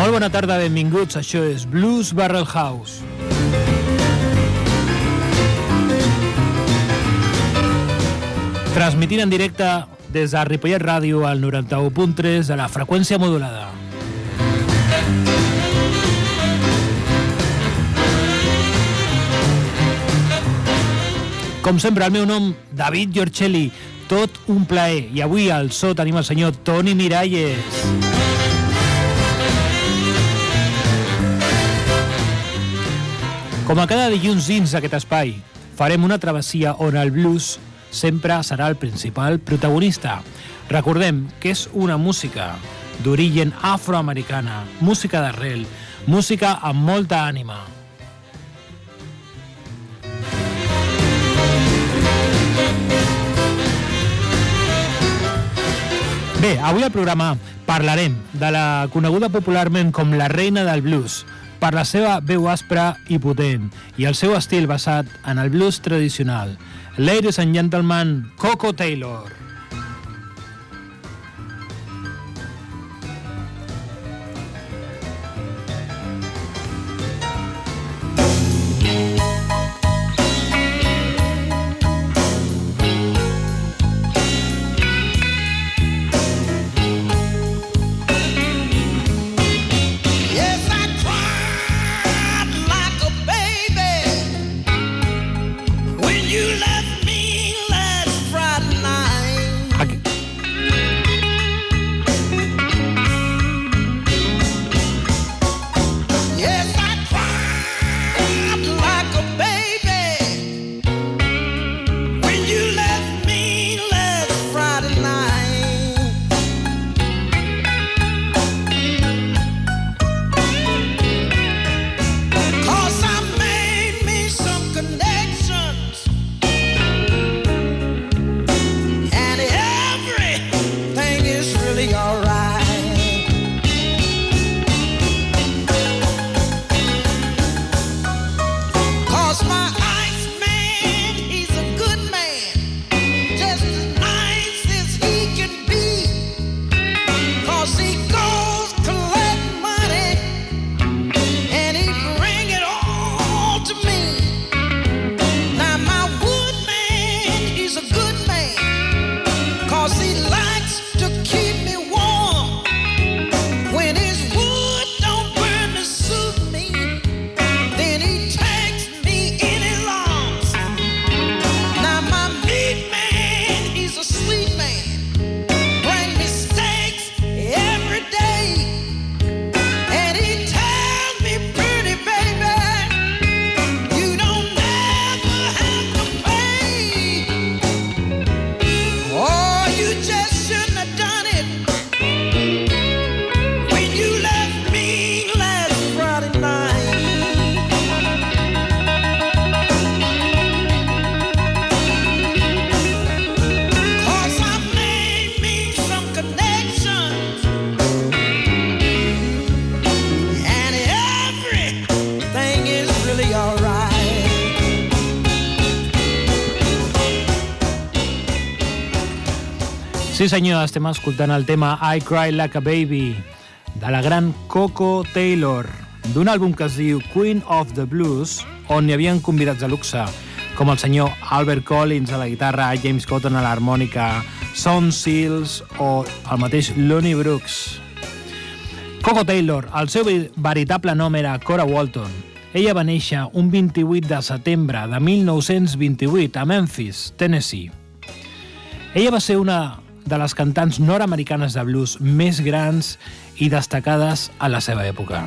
Molt bona tarda, benvinguts. Això és Blues Barrel House. Transmitint en directe des de Ripollet Ràdio al 91.3 de la freqüència modulada. Com sempre, el meu nom, David Giorcelli, tot un plaer. I avui al so tenim el senyor Toni Miralles. Com a cada dilluns dins d'aquest espai, farem una travessia on el blues sempre serà el principal protagonista. Recordem que és una música d'origen afroamericana, música d'arrel, música amb molta ànima. Bé, avui al programa parlarem de la coneguda popularment com la reina del blues, per la seva veu aspra i potent i el seu estil basat en el blues tradicional. Ladies and gentlemen, Coco Taylor. Senyor, estem escoltant el tema I Cry Like a Baby de la gran Coco Taylor d'un àlbum que es diu Queen of the Blues on hi havien convidats de luxe com el senyor Albert Collins a la guitarra, James Cotton a l'harmònica, Son Seals o el mateix Lonnie Brooks. Coco Taylor, el seu ve- veritable nom era Cora Walton. Ella va néixer un 28 de setembre de 1928 a Memphis, Tennessee. Ella va ser una de les cantants nord-americanes de blues més grans i destacades a la seva època.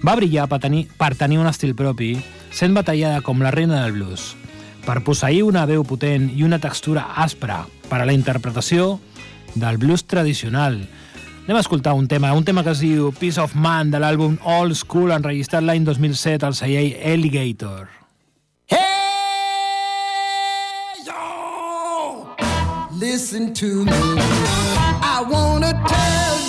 Va brillar per tenir, per tenir un estil propi, sent batallada com la reina del blues, per posseir una veu potent i una textura aspra per a la interpretació del blues tradicional. Anem a escoltar un tema, un tema que es diu Peace of Man de l'àlbum Old School, enregistrat l'any 2007 al celler Alligator. Listen to me. I wanna tell you.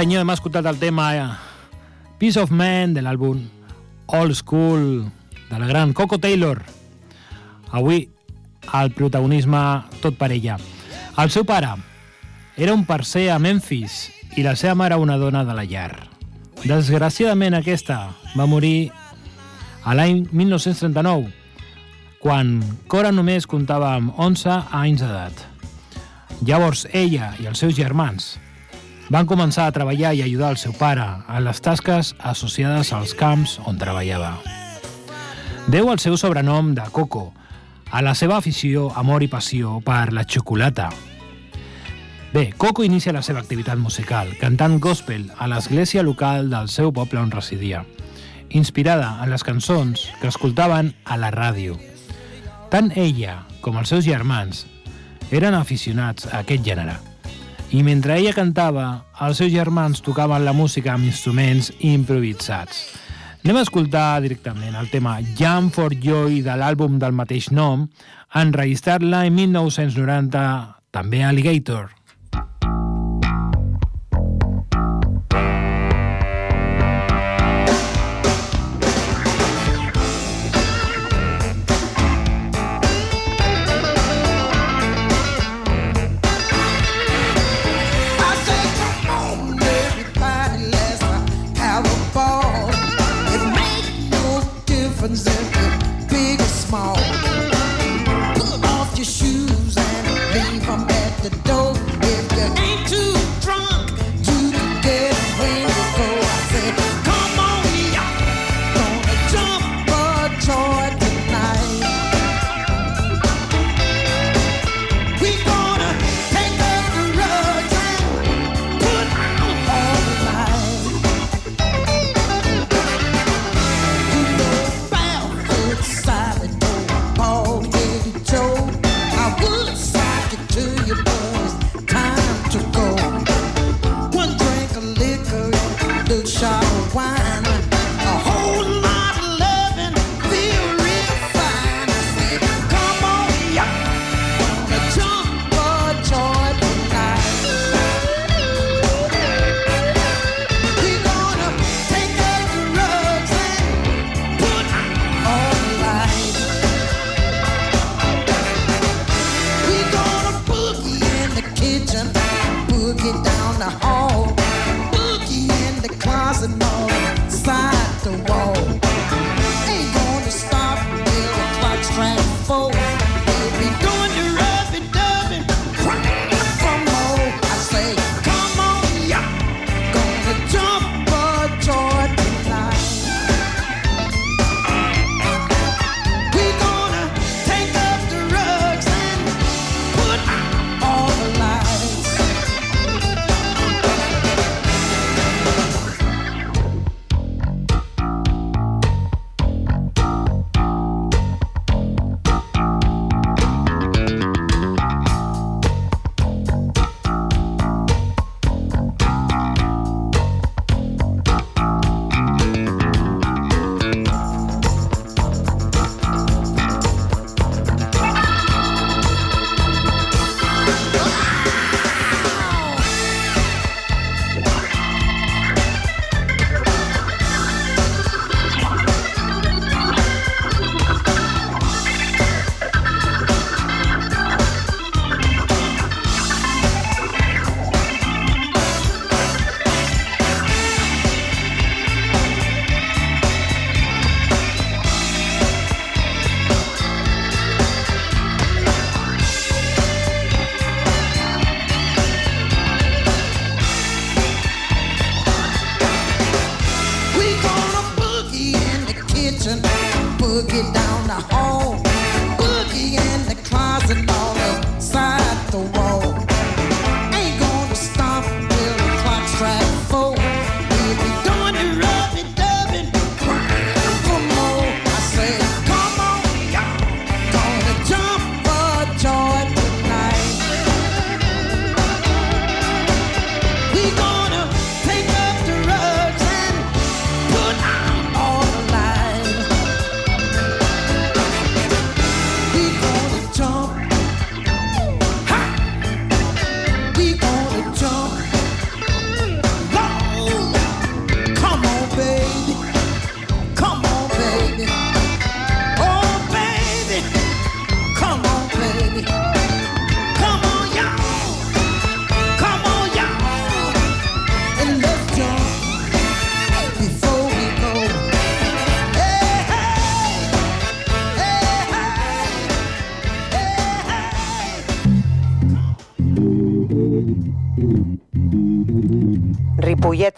senyor, hem escoltat el tema eh, Peace of Man de l'àlbum Old School de la gran Coco Taylor. Avui el protagonisme tot per ella. El seu pare era un parcer a Memphis i la seva mare una dona de la llar. Desgraciadament aquesta va morir a l'any 1939 quan Cora només comptava amb 11 anys d'edat. Llavors ella i els seus germans van començar a treballar i ajudar el seu pare en les tasques associades als camps on treballava. Deu el seu sobrenom de Coco a la seva afició, amor i passió per la xocolata. Bé, Coco inicia la seva activitat musical cantant gospel a l'església local del seu poble on residia, inspirada en les cançons que escoltaven a la ràdio. Tant ella com els seus germans eren aficionats a aquest gènere. I mentre ella cantava, els seus germans tocaven la música amb instruments improvisats. Anem a escoltar directament el tema Jam for Joy de l'àlbum del mateix nom, enregistrat l'any 1990, també Alligator.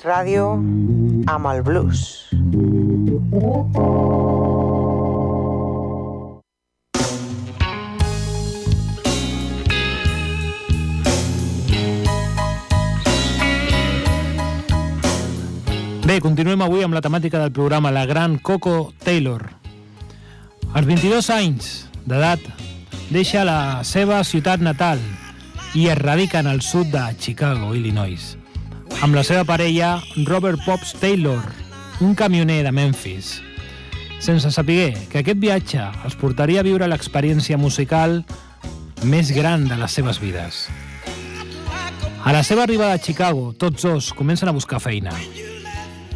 Ràdio amb el blues. Bé, continuem avui amb la temàtica del programa La gran Coco Taylor. Als 22 anys d'edat deixa la seva ciutat natal i es radica en el sud de Chicago, Illinois, amb la seva parella Robert Pops Taylor, un camioner de Memphis, sense saber que aquest viatge els portaria a viure l'experiència musical més gran de les seves vides. A la seva arribada a Chicago, tots dos comencen a buscar feina.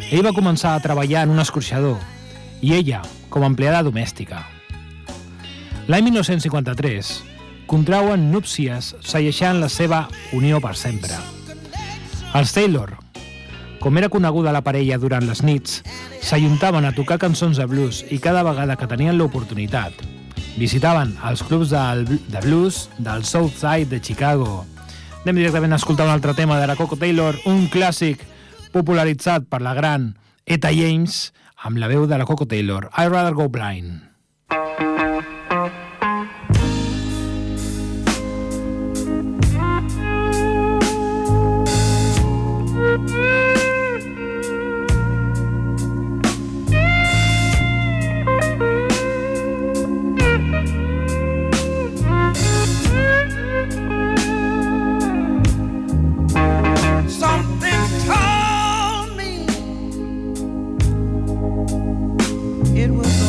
Ell va començar a treballar en un escorxador i ella com a empleada domèstica. L'any 1953 contrauen núpcies segueixant la seva unió per sempre. Els Taylor, com era coneguda la parella durant les nits, s'ajuntaven a tocar cançons de blues i cada vegada que tenien l'oportunitat visitaven els clubs del, de blues del South Side de Chicago. Anem directament a escoltar un altre tema de la Coco Taylor, un clàssic popularitzat per la gran Eta James amb la veu de la Coco Taylor, I'd Rather Go Blind. It was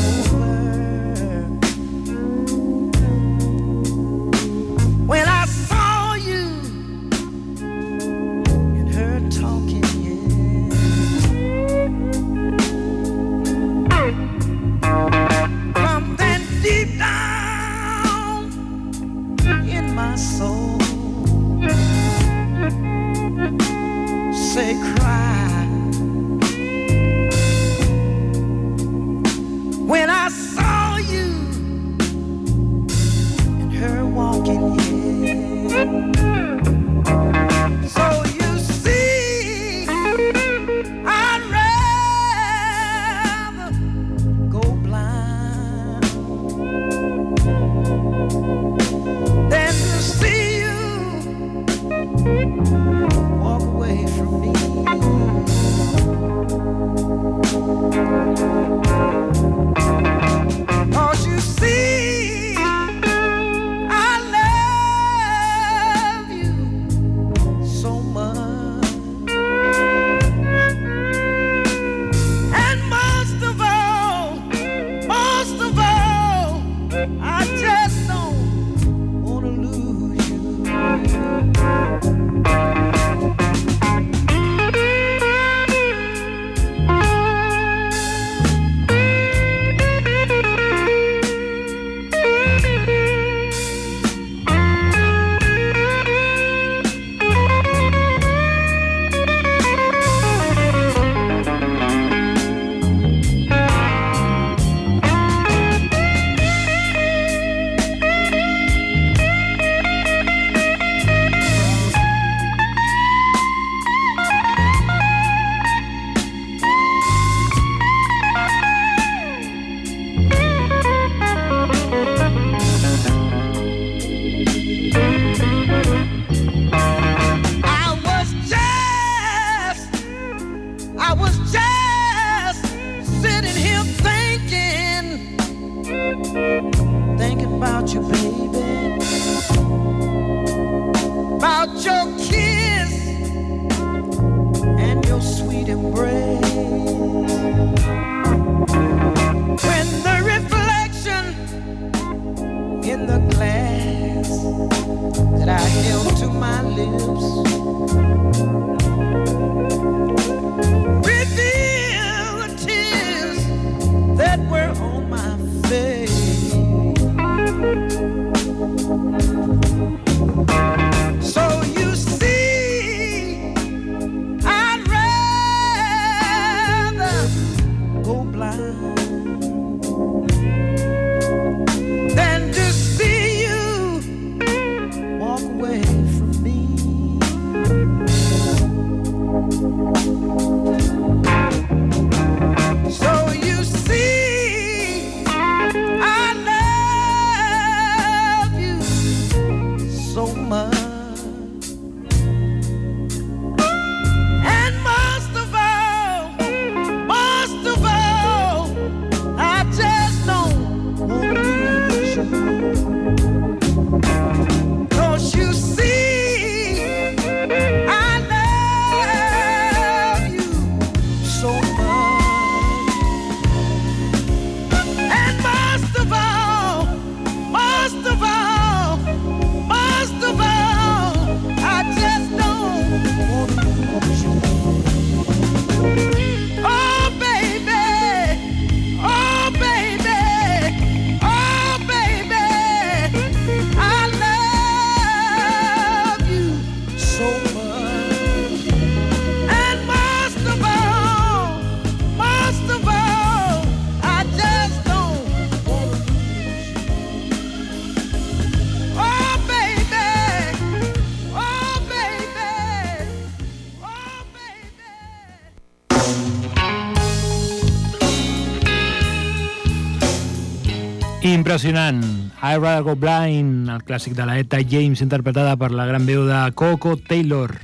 Impressionant. I Rather Go Blind, el clàssic de la Eta James, interpretada per la gran veu de Coco Taylor.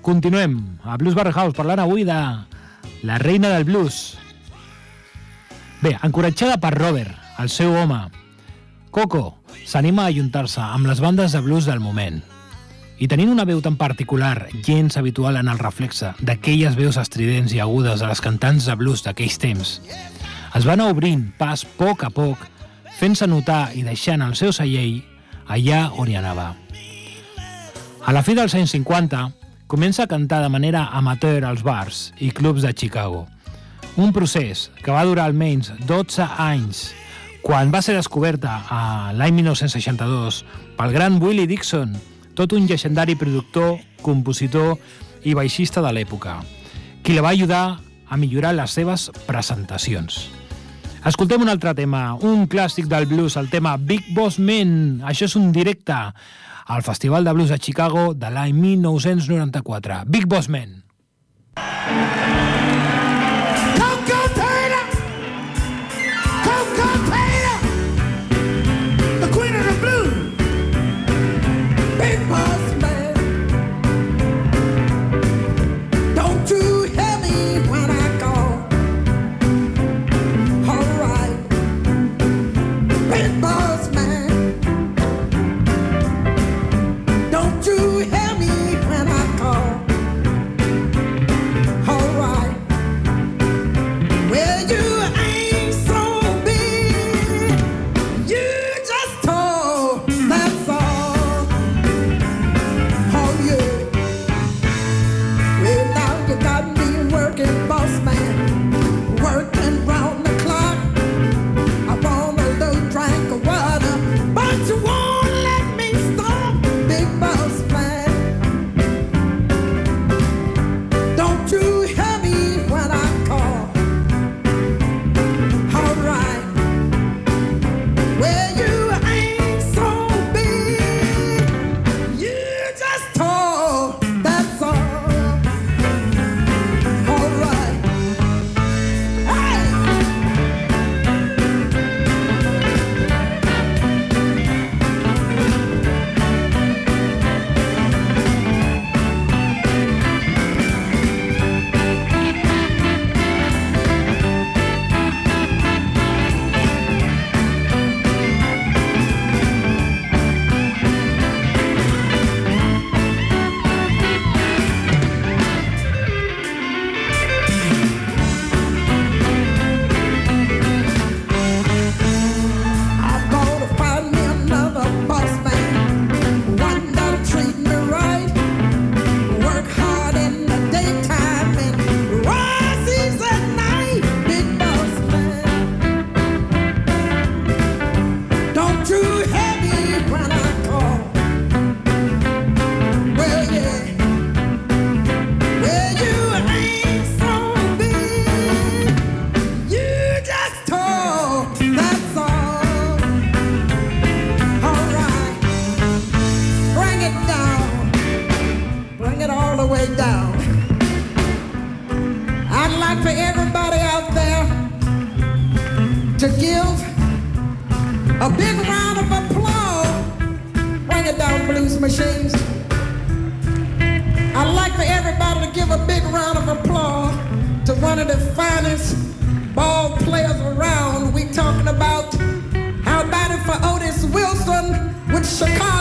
Continuem a Blues Barrel House, parlant avui de la reina del blues. Bé, encoratjada per Robert, el seu home, Coco s'anima a ajuntar-se amb les bandes de blues del moment. I tenint una veu tan particular, gens habitual en el reflexe d'aquelles veus estridents i agudes de les cantants de blues d'aquells temps, es va anar obrint pas poc a poc fent-se notar i deixant el seu cellell allà on hi anava. A la fi dels anys 50, comença a cantar de manera amateur als bars i clubs de Chicago. Un procés que va durar almenys 12 anys, quan va ser descoberta a l'any 1962 pel gran Willie Dixon, tot un llegendari productor, compositor i baixista de l'època, qui la va ajudar a millorar les seves presentacions. Escoltem un altre tema, un clàssic del blues, el tema Big Boss Men. Això és un directe al Festival de Blues de Chicago de l'any 1994. Big Boss Men. Coco Where a car.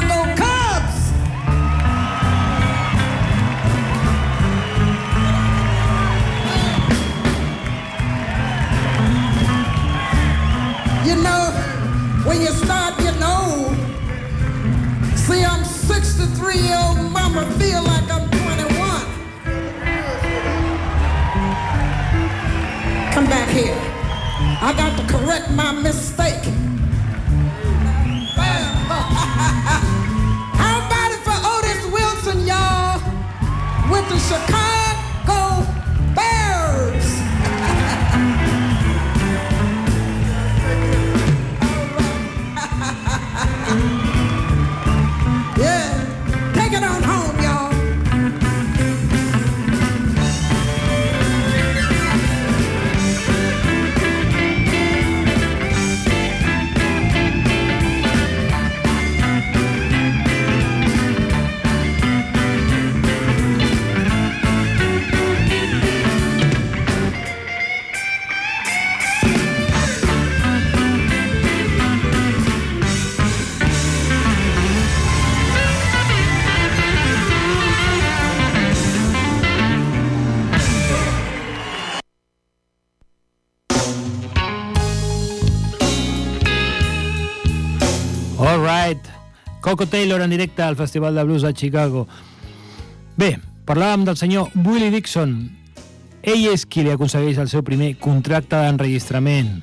Coco Taylor en directe al Festival de Blues a Chicago. Bé, parlàvem del senyor Willie Dixon. Ell és qui li aconsegueix el seu primer contracte d'enregistrament.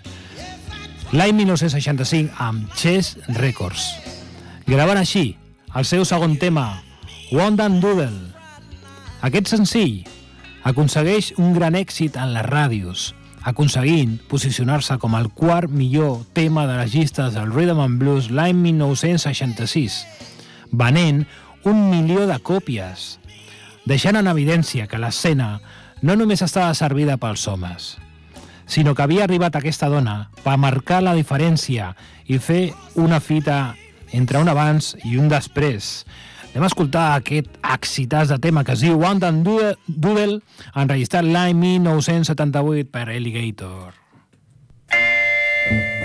L'any 1965 amb Chess Records. Gravant així el seu segon tema, Wondan Doodle. Aquest senzill aconsegueix un gran èxit en les ràdios, aconseguint posicionar-se com el quart millor tema de les llistes del Rhythm and Blues l'any 1966, venent un milió de còpies, deixant en evidència que l'escena no només estava servida pels homes, sinó que havia arribat aquesta dona per marcar la diferència i fer una fita entre un abans i un després, Anem a escoltar aquest excitàs de tema que es diu One Dan Doodle, enregistrat l'any 1978 per Alligator. down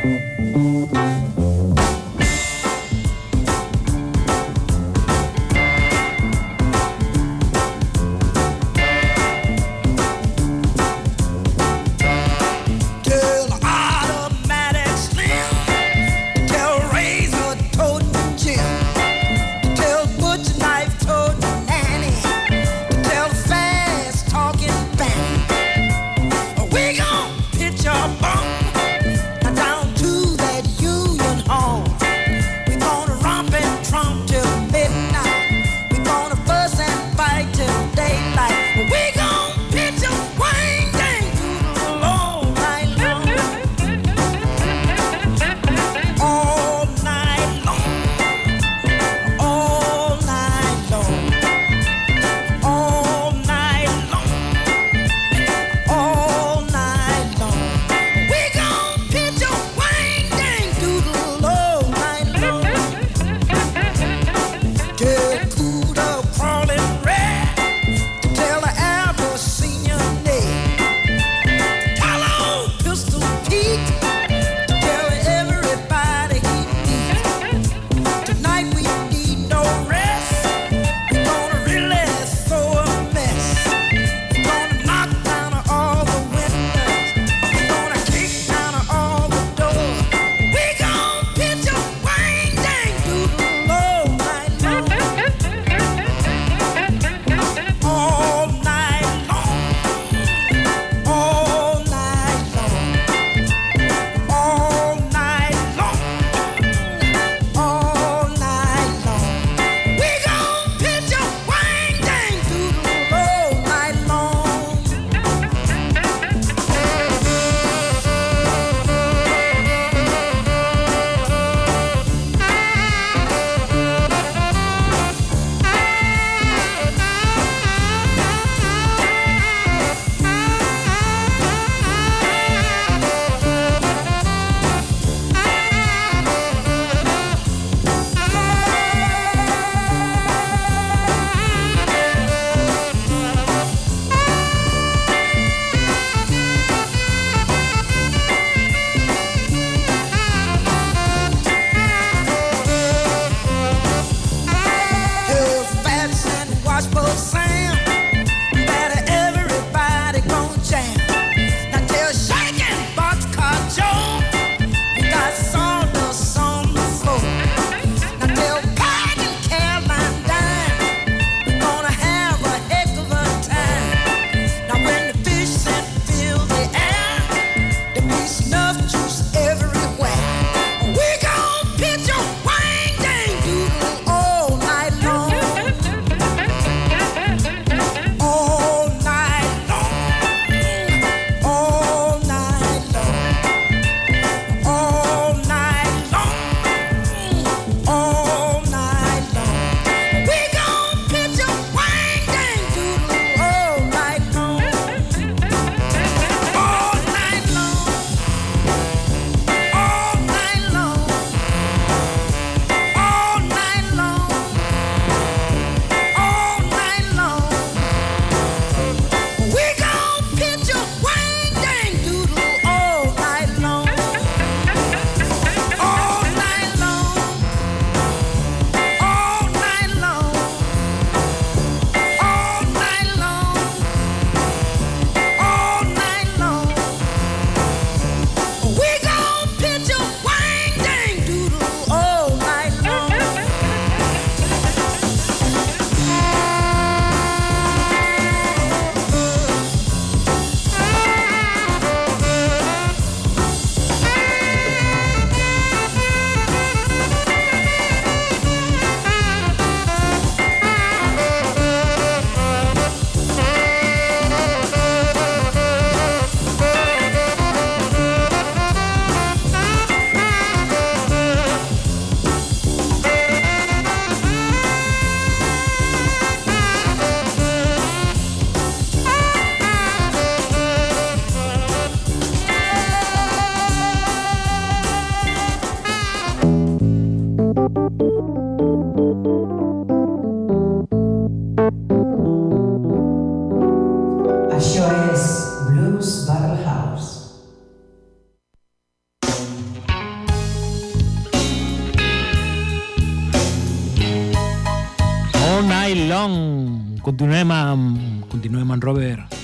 Continuem amb, continuem amb Robert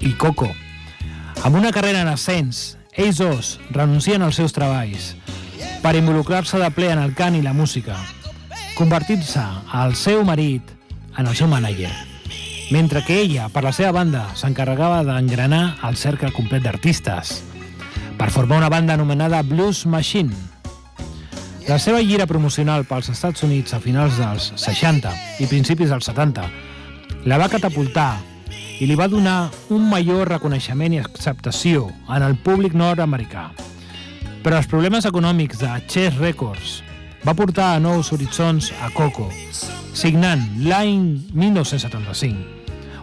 i Coco. Amb una carrera en ascens, ells dos renuncien als seus treballs per involucrar-se de ple en el cant i la música, convertint-se al seu marit en el seu mànager, mentre que ella, per la seva banda, s'encarregava d'engranar el cercle complet d'artistes per formar una banda anomenada Blues Machine. La seva gira promocional pels Estats Units a finals dels 60 i principis dels 70 la va catapultar i li va donar un major reconeixement i acceptació en el públic nord-americà. Però els problemes econòmics de Chess Records va portar a nous horitzons a Coco, signant l'any 1975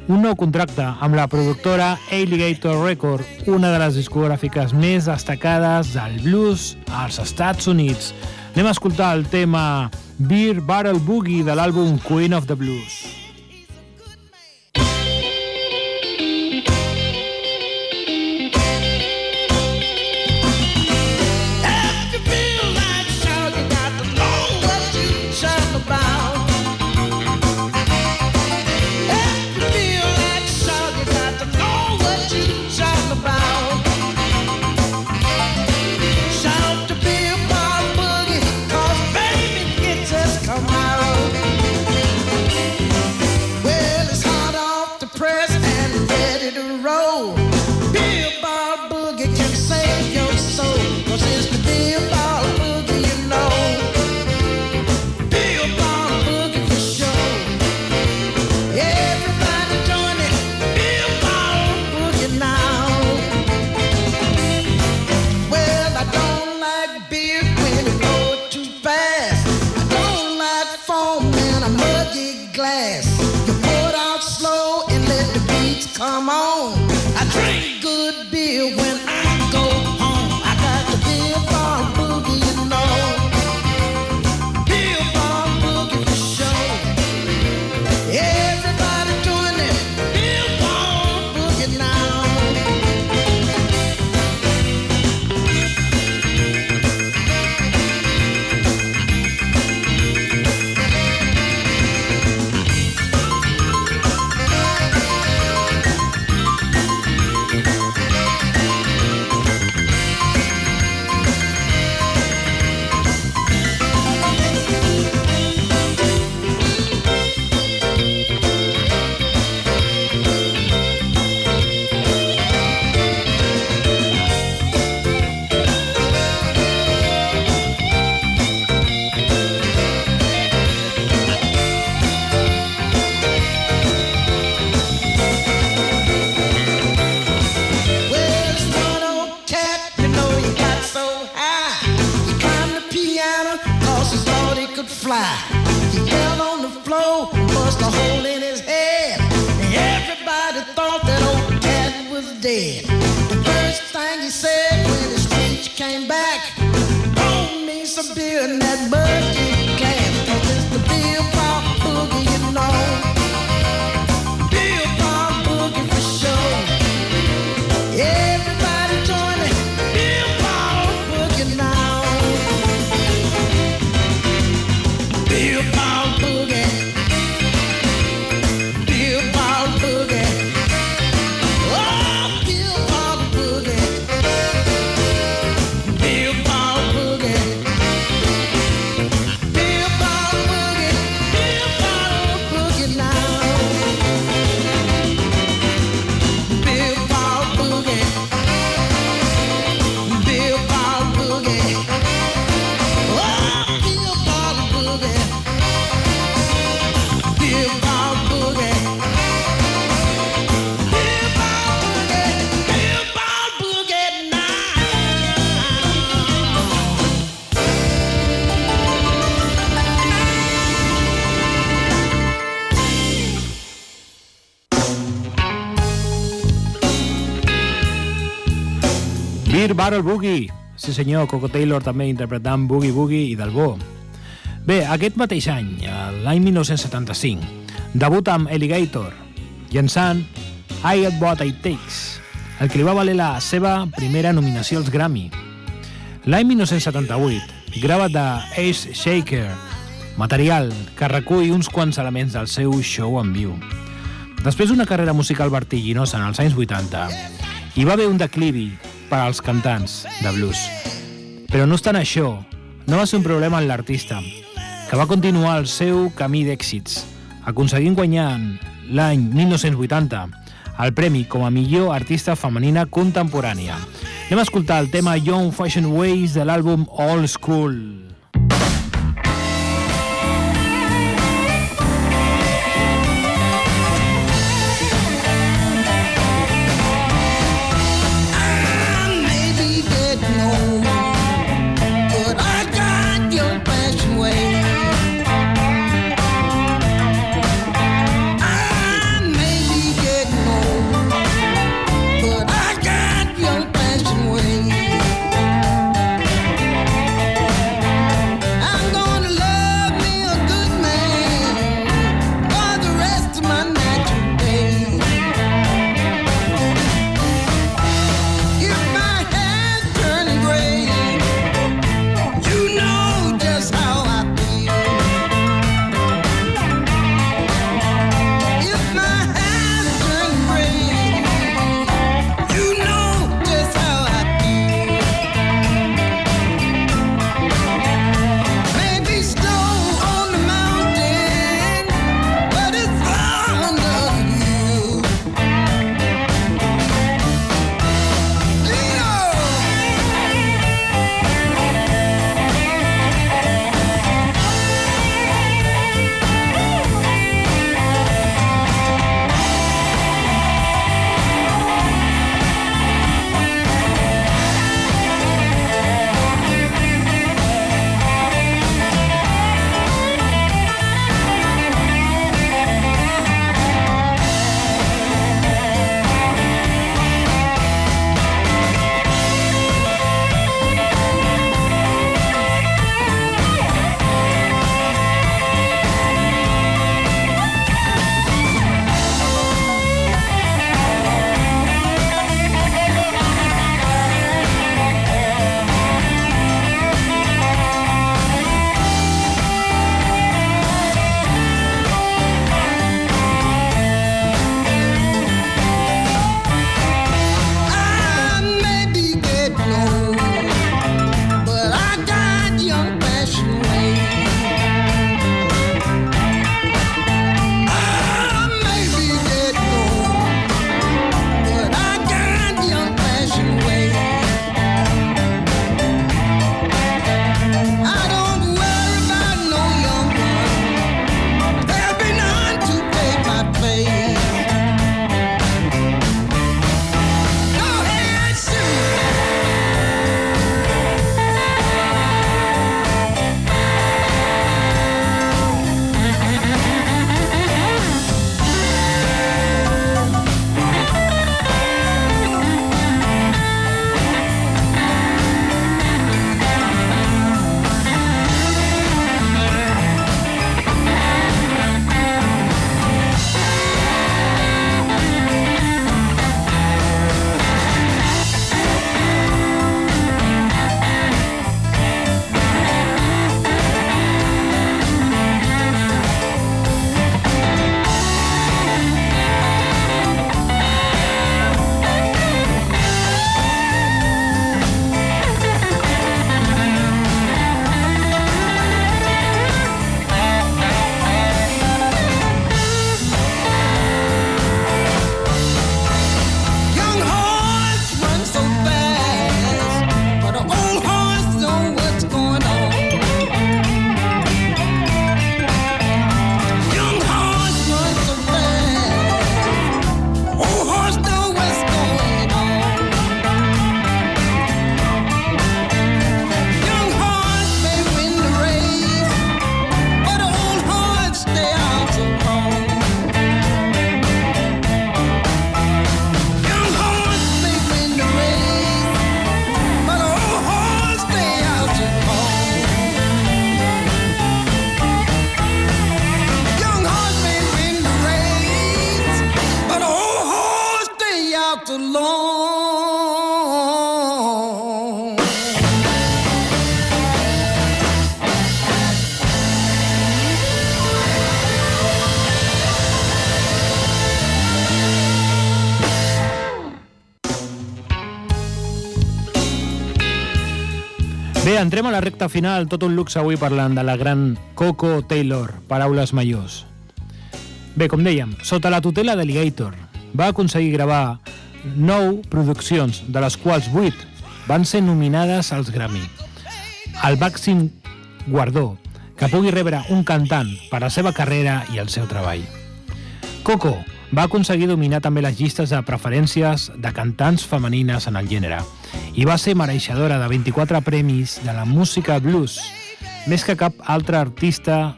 un nou contracte amb la productora Alligator Record, una de les discogràfiques més destacades del blues als Estats Units. Anem a escoltar el tema Beer Barrel Boogie de l'àlbum Queen of the Blues. Barrel Boogie. Sí senyor, Coco Taylor també interpretant Boogie Boogie i del Bo. Bé, aquest mateix any, l'any 1975, debuta amb Alligator, llançant I Got What It Takes, el que li va valer la seva primera nominació als Grammy. L'any 1978, grava de Ace Shaker, material que recull uns quants elements del seu show en viu. Després d'una carrera musical vertiginosa en els anys 80, hi va haver un declivi per als cantants de blues. Però no obstant això, no va ser un problema en l'artista, que va continuar el seu camí d'èxits, aconseguint guanyar l'any 1980 el premi com a millor artista femenina contemporània. Anem a escoltar el tema Young Fashion Ways de l'àlbum All School. Entrem a la recta final, tot un luxe avui parlant de la gran Coco Taylor, paraules majors. Bé, com dèiem, sota la tutela d'Alligator, va aconseguir gravar nou produccions, de les quals vuit van ser nominades als Grammy. El màxim guardó que pugui rebre un cantant per la seva carrera i el seu treball. Coco va aconseguir dominar també les llistes de preferències de cantants femenines en el gènere i va ser mereixedora de 24 premis de la música blues, més que cap altre artista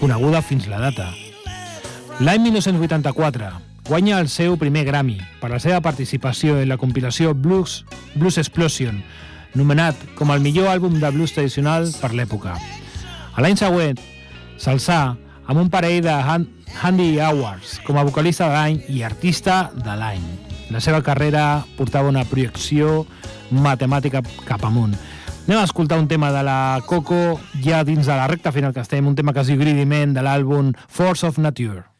coneguda fins la data. L'any 1984 guanya el seu primer Grammy per la seva participació en la compilació Blues, Blues Explosion, nomenat com el millor àlbum de blues tradicional per l'època. A l'any següent s'alçà amb un parell de Handy Awards com a vocalista de l'any i artista de l'any. La seva carrera portava una projecció matemàtica cap amunt. Anem a escoltar un tema de la Coco ja dins de la recta final que estem, un tema que es diu Gridiment de l'àlbum Force of Nature.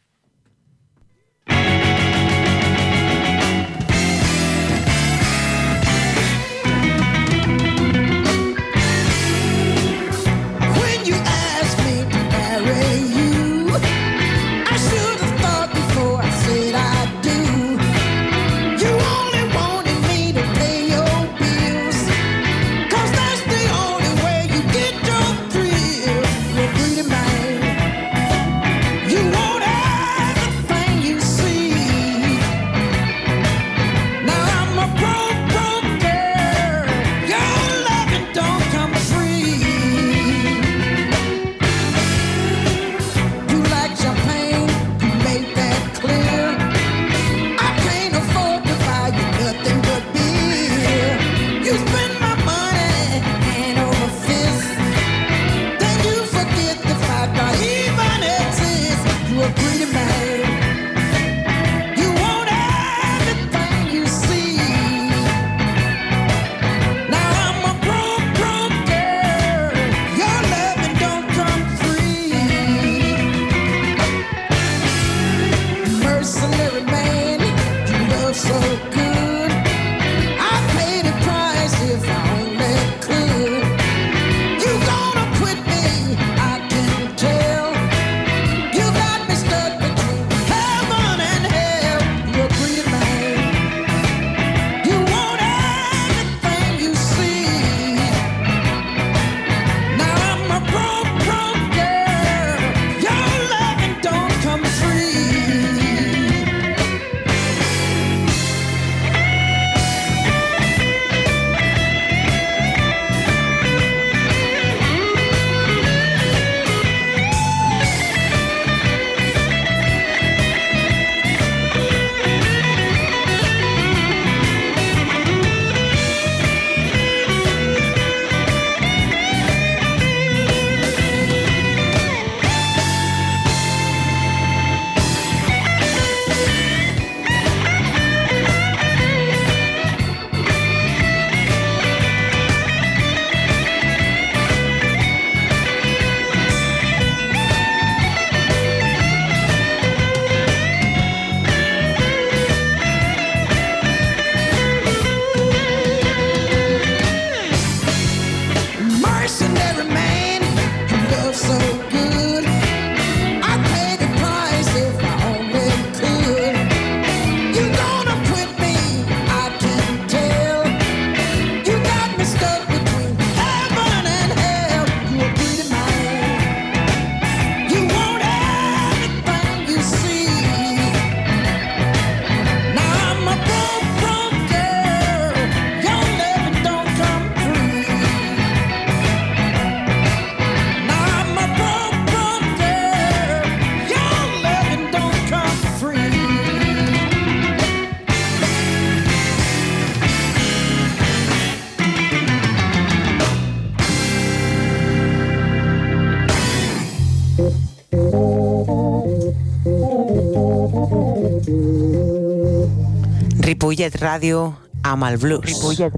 Ripollet Ràdio amb el blues. Ripollet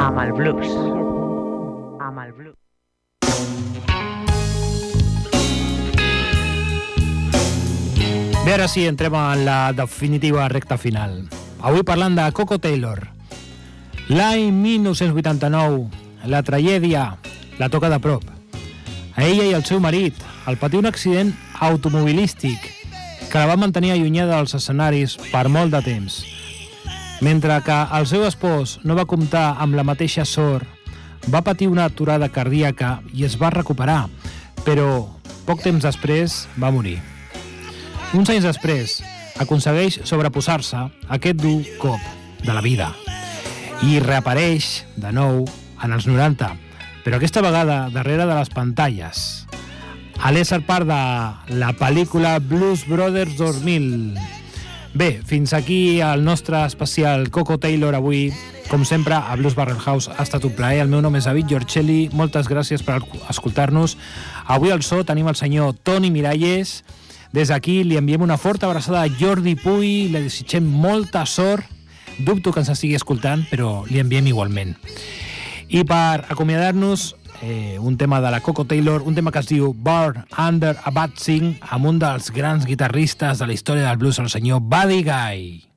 amb el blues. Amb el blues. Bé, ara sí, entrem en la definitiva recta final. Avui parlant de Coco Taylor. L'any 1989, la tragèdia la toca de prop. A ella i al seu marit el patir un accident automobilístic que la va mantenir allunyada dels escenaris per molt de temps. Mentre que el seu espòs no va comptar amb la mateixa sort, va patir una aturada cardíaca i es va recuperar, però poc temps després va morir. Uns anys després, aconsegueix sobreposar-se aquest dur cop de la vida i reapareix de nou en els 90, però aquesta vegada darrere de les pantalles, a l'ésser part de la pel·lícula Blues Brothers 2000. Bé, fins aquí el nostre especial Coco Taylor avui. Com sempre, a Blues Barrel House ha estat un plaer. El meu nom és David Giorcelli. Moltes gràcies per escoltar-nos. Avui al so tenim el senyor Toni Miralles. Des d'aquí li enviem una forta abraçada a Jordi Puy. Le desitgem molta sort. Dubto que ens estigui escoltant, però li enviem igualment. I per acomiadar-nos, eh, un tema de la Coco Taylor, un tema que es diu Born Under a Bad Sing, amb un dels grans guitarristes de la història del blues, el senyor Buddy Guy.